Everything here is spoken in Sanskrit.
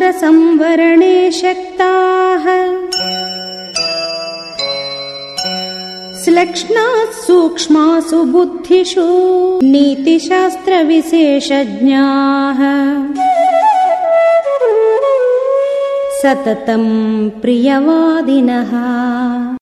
मन्त्रसंवरणे शक्ताः। श्लक्ष्णात् सूक्ष्मासु बुद्धिषु नीतिशास्त्रविशेषज्ञाः। सततं प्रियवादिनः।